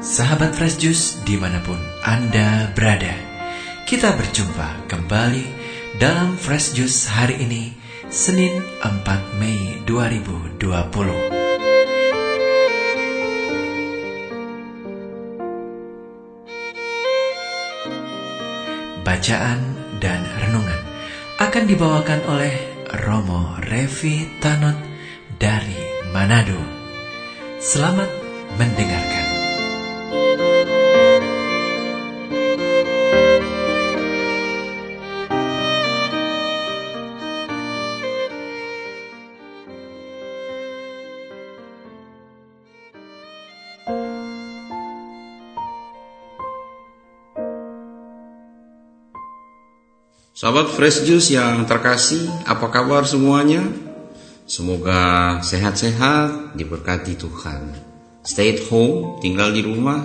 Sahabat Fresh Juice di mana pun Anda berada Kita berjumpa kembali dalam Fresh Juice hari ini Senin 4 Mei 2020 Bacaan dan renungan akan dibawakan oleh Romo Revi Tanot dari Manado. Selamat mendengarkan. Sahabat Fresh Juice yang terkasih, apa kabar semuanya? Semoga sehat-sehat, diberkati Tuhan. Stay at home, tinggal di rumah,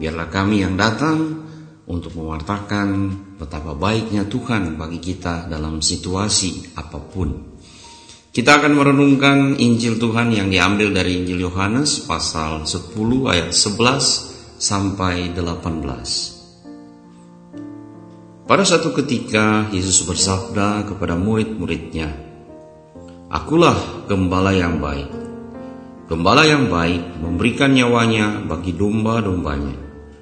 biarlah kami yang datang untuk mewartakan betapa baiknya Tuhan bagi kita dalam situasi apa pun. Kita akan merenungkan Injil Tuhan yang diambil dari Injil Yohanes pasal 10 ayat 11 sampai 18. Pada suatu ketika Yesus bersabda kepada murid-muridnya, Akulah gembala yang baik. Gembala yang baik memberikan nyawanya bagi domba-dombanya.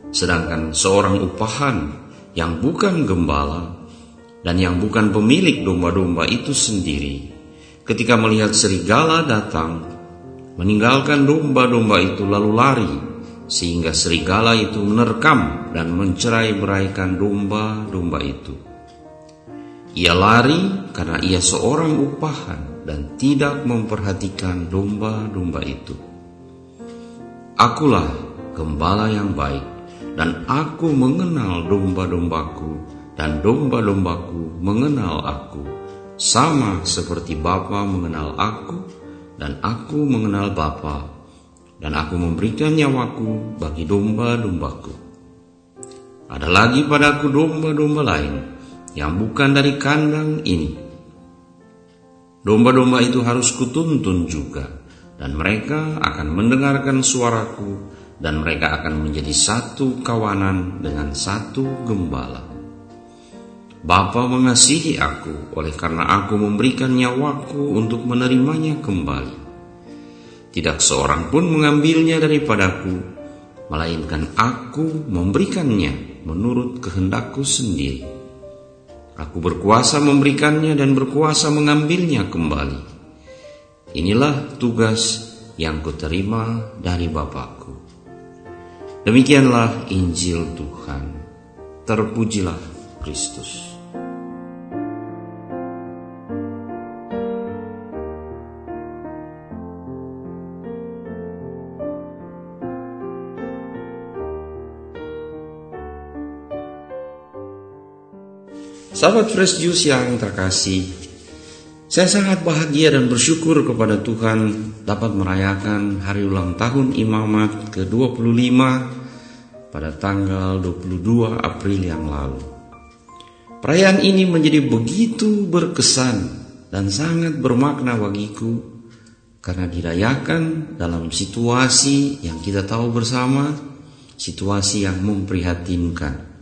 Sedangkan seorang upahan yang bukan gembala dan yang bukan pemilik domba-domba itu sendiri, ketika melihat serigala datang, meninggalkan domba-domba itu lalu lari sehingga serigala itu menerkam dan mencerai beraikan domba-domba itu. Ia lari karena ia seorang upahan dan tidak memperhatikan domba-domba itu. Akulah gembala yang baik dan aku mengenal domba-dombaku dan domba-dombaku mengenal aku sama seperti Bapa mengenal aku dan aku mengenal Bapa dan aku memberikan nyawaku bagi domba-dombaku. Ada lagi padaku domba-domba lain yang bukan dari kandang ini. Domba-domba itu harus kutuntun juga, dan mereka akan mendengarkan suaraku, dan mereka akan menjadi satu kawanan dengan satu gembala. Bapa mengasihi aku oleh karena aku memberikan nyawaku untuk menerimanya kembali. Tidak seorang pun mengambilnya daripadaku, melainkan aku memberikannya menurut kehendakku sendiri. Aku berkuasa memberikannya dan berkuasa mengambilnya kembali. Inilah tugas yang kuterima dari Bapakku. Demikianlah Injil Tuhan. Terpujilah Kristus. Sahabat Fresh Juice yang terkasih, saya sangat bahagia dan bersyukur kepada Tuhan dapat merayakan hari ulang tahun imamat ke-25 pada tanggal 22 April yang lalu. Perayaan ini menjadi begitu berkesan dan sangat bermakna bagiku karena dirayakan dalam situasi yang kita tahu bersama, situasi yang memprihatinkan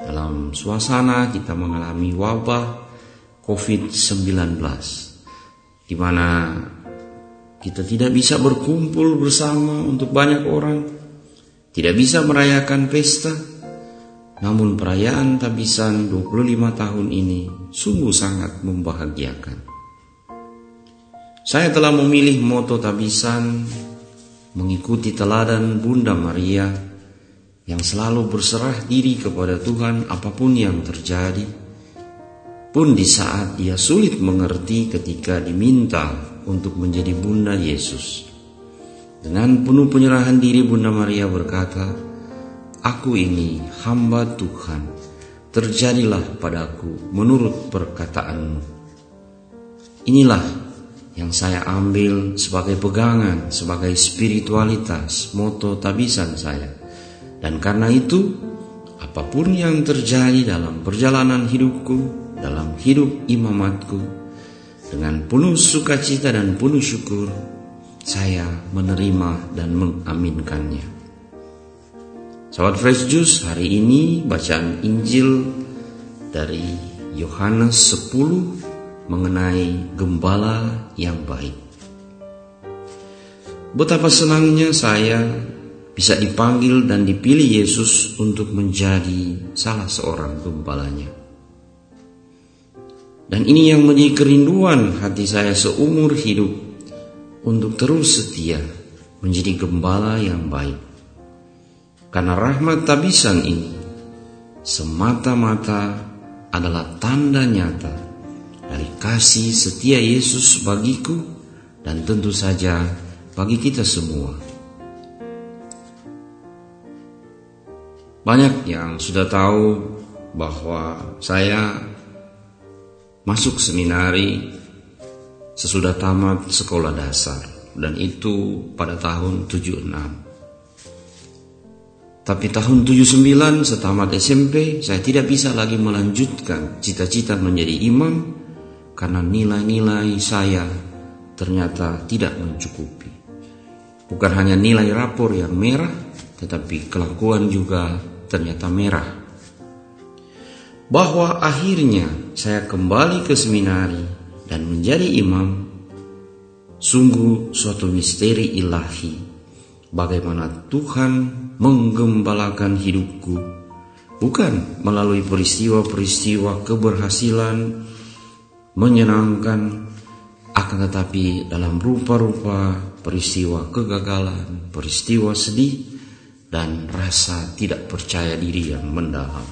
dalam suasana kita mengalami wabah COVID-19 di mana kita tidak bisa berkumpul bersama untuk banyak orang, tidak bisa merayakan pesta, namun perayaan tabisan 25 tahun ini sungguh sangat membahagiakan. Saya telah memilih moto tabisan mengikuti teladan Bunda Maria yang selalu berserah diri kepada Tuhan apa pun yang terjadi, pun di saat dia sulit mengerti ketika diminta untuk menjadi Bunda Yesus. Dengan penuh penyerahan diri Bunda Maria berkata, Aku ini hamba Tuhan, terjadilah padaku menurut perkataanmu. Inilah yang saya ambil sebagai pegangan, sebagai spiritualitas, moto tabisan saya dan karena itu, apa pun yang terjadi dalam perjalanan hidupku, dalam hidup imamatku, dengan penuh sukacita dan penuh syukur, saya menerima dan mengaminkannya. Sahabat Fresh Juice, hari ini bacaan Injil dari Yohanes 10 mengenai gembala yang baik. Betapa senangnya saya bisa dipanggil dan dipilih Yesus untuk menjadi salah seorang gembalanya. Dan ini yang menjadi kerinduan hati saya seumur hidup untuk terus setia menjadi gembala yang baik. Karena rahmat tabisan ini semata-mata adalah tanda nyata dari kasih setia Yesus bagiku dan tentu saja bagi kita semua. Banyak yang sudah tahu bahwa saya masuk seminari sesudah tamat sekolah dasar dan itu pada tahun 76. Tapi tahun 79 setamat SMP saya tidak bisa lagi melanjutkan cita-cita menjadi imam karena nilai-nilai saya ternyata tidak mencukupi. Bukan hanya nilai rapor yang merah, tetapi kelakuan juga ternyata merah. Bahwa akhirnya saya kembali ke seminari dan menjadi imam, sungguh suatu misteri ilahi. Bagaimana Tuhan menggembalakan hidupku bukan melalui peristiwa-peristiwa keberhasilan menyenangkan akan tetapi dalam rupa-rupa peristiwa kegagalan, peristiwa sedih dan rasa tidak percaya diri yang mendalam.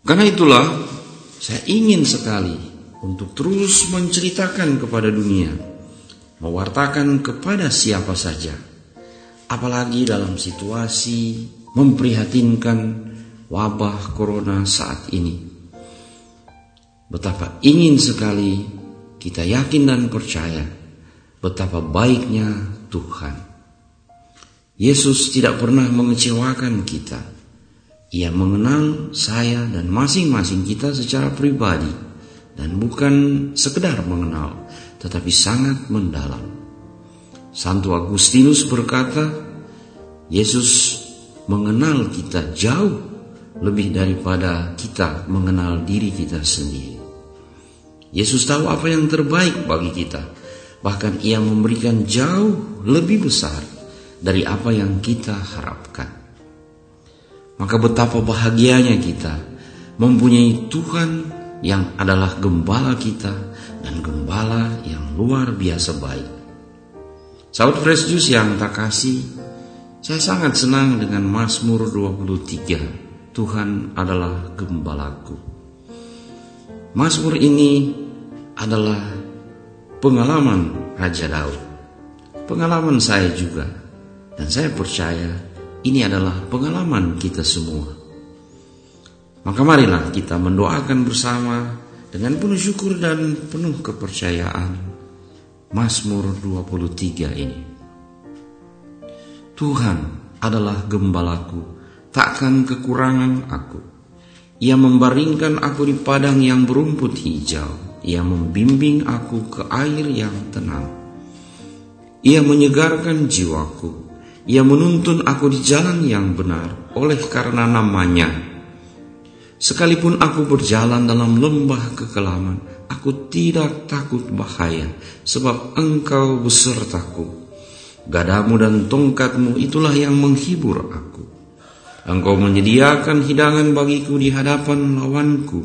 Karena itulah saya ingin sekali untuk terus menceritakan kepada dunia, mewartakan kepada siapa saja apalagi dalam situasi memprihatinkan wabah corona saat ini. Betapa ingin sekali kita yakin dan percaya betapa baiknya Tuhan. Yesus tidak pernah mengecewakan kita. Ia mengenal saya dan masing-masing kita secara pribadi dan bukan sekedar mengenal, tetapi sangat mendalam. Santo Agustinus berkata, Yesus mengenal kita jauh lebih daripada kita mengenal diri kita sendiri. Yesus tahu apa yang terbaik bagi kita, bahkan Ia memberikan jauh lebih besar dari apa yang kita harapkan. Maka betapa bahagianya kita mempunyai Tuhan yang adalah gembala kita dan gembala yang luar biasa baik. Sahabat Fresh Juice yang tak kasih, saya sangat senang dengan Mazmur 23. Tuhan adalah gembalaku. Mazmur ini adalah pengalaman Raja Daud. Pengalaman saya juga. Dan saya percaya ini adalah pengalaman kita semua. Maka marilah kita mendoakan bersama dengan penuh syukur dan penuh kepercayaan Mazmur 23 ini. Tuhan adalah gembalaku, takkan kekurangan aku. Ia membaringkan aku di padang yang berumput hijau. Ia membimbing aku ke air yang tenang. Ia menyegarkan jiwaku. Ia menuntun aku di jalan yang benar oleh karena namanya. Sekalipun aku berjalan dalam lembah kekelaman, Aku tidak takut bahaya, sebab engkau besertaku. Gadamu dan tongkatmu itulah yang menghibur aku. Engkau menyediakan hidangan bagiku di hadapan lawanku.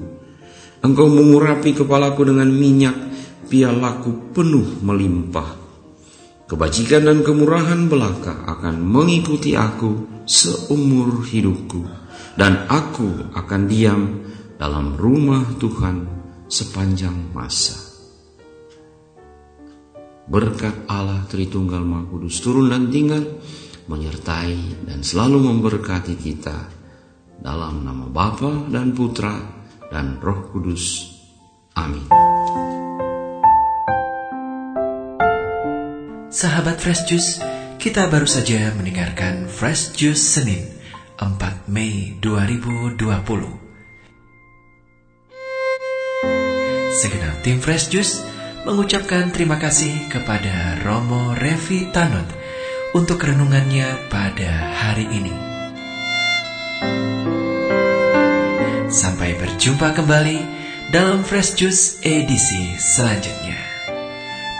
Engkau mengurapi kepalaku dengan minyak, pialaku penuh melimpah. Kebajikan dan kemurahan belaka akan mengikuti aku seumur hidupku, dan aku akan diam dalam rumah Tuhan sepanjang masa. Berkat Allah Tritunggal Maha Kudus turun dan tinggal menyertai dan selalu memberkati kita dalam nama Bapa dan Putra dan Roh Kudus. Amin. Sahabat Fresh Juice, kita baru saja mendengarkan Fresh Juice Senin 4 Mei 2020. Segenap tim Fresh Juice mengucapkan terima kasih kepada Romo Revi Tanut untuk renungannya pada hari ini. Sampai berjumpa kembali dalam Fresh Juice edisi selanjutnya.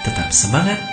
Tetap semangat,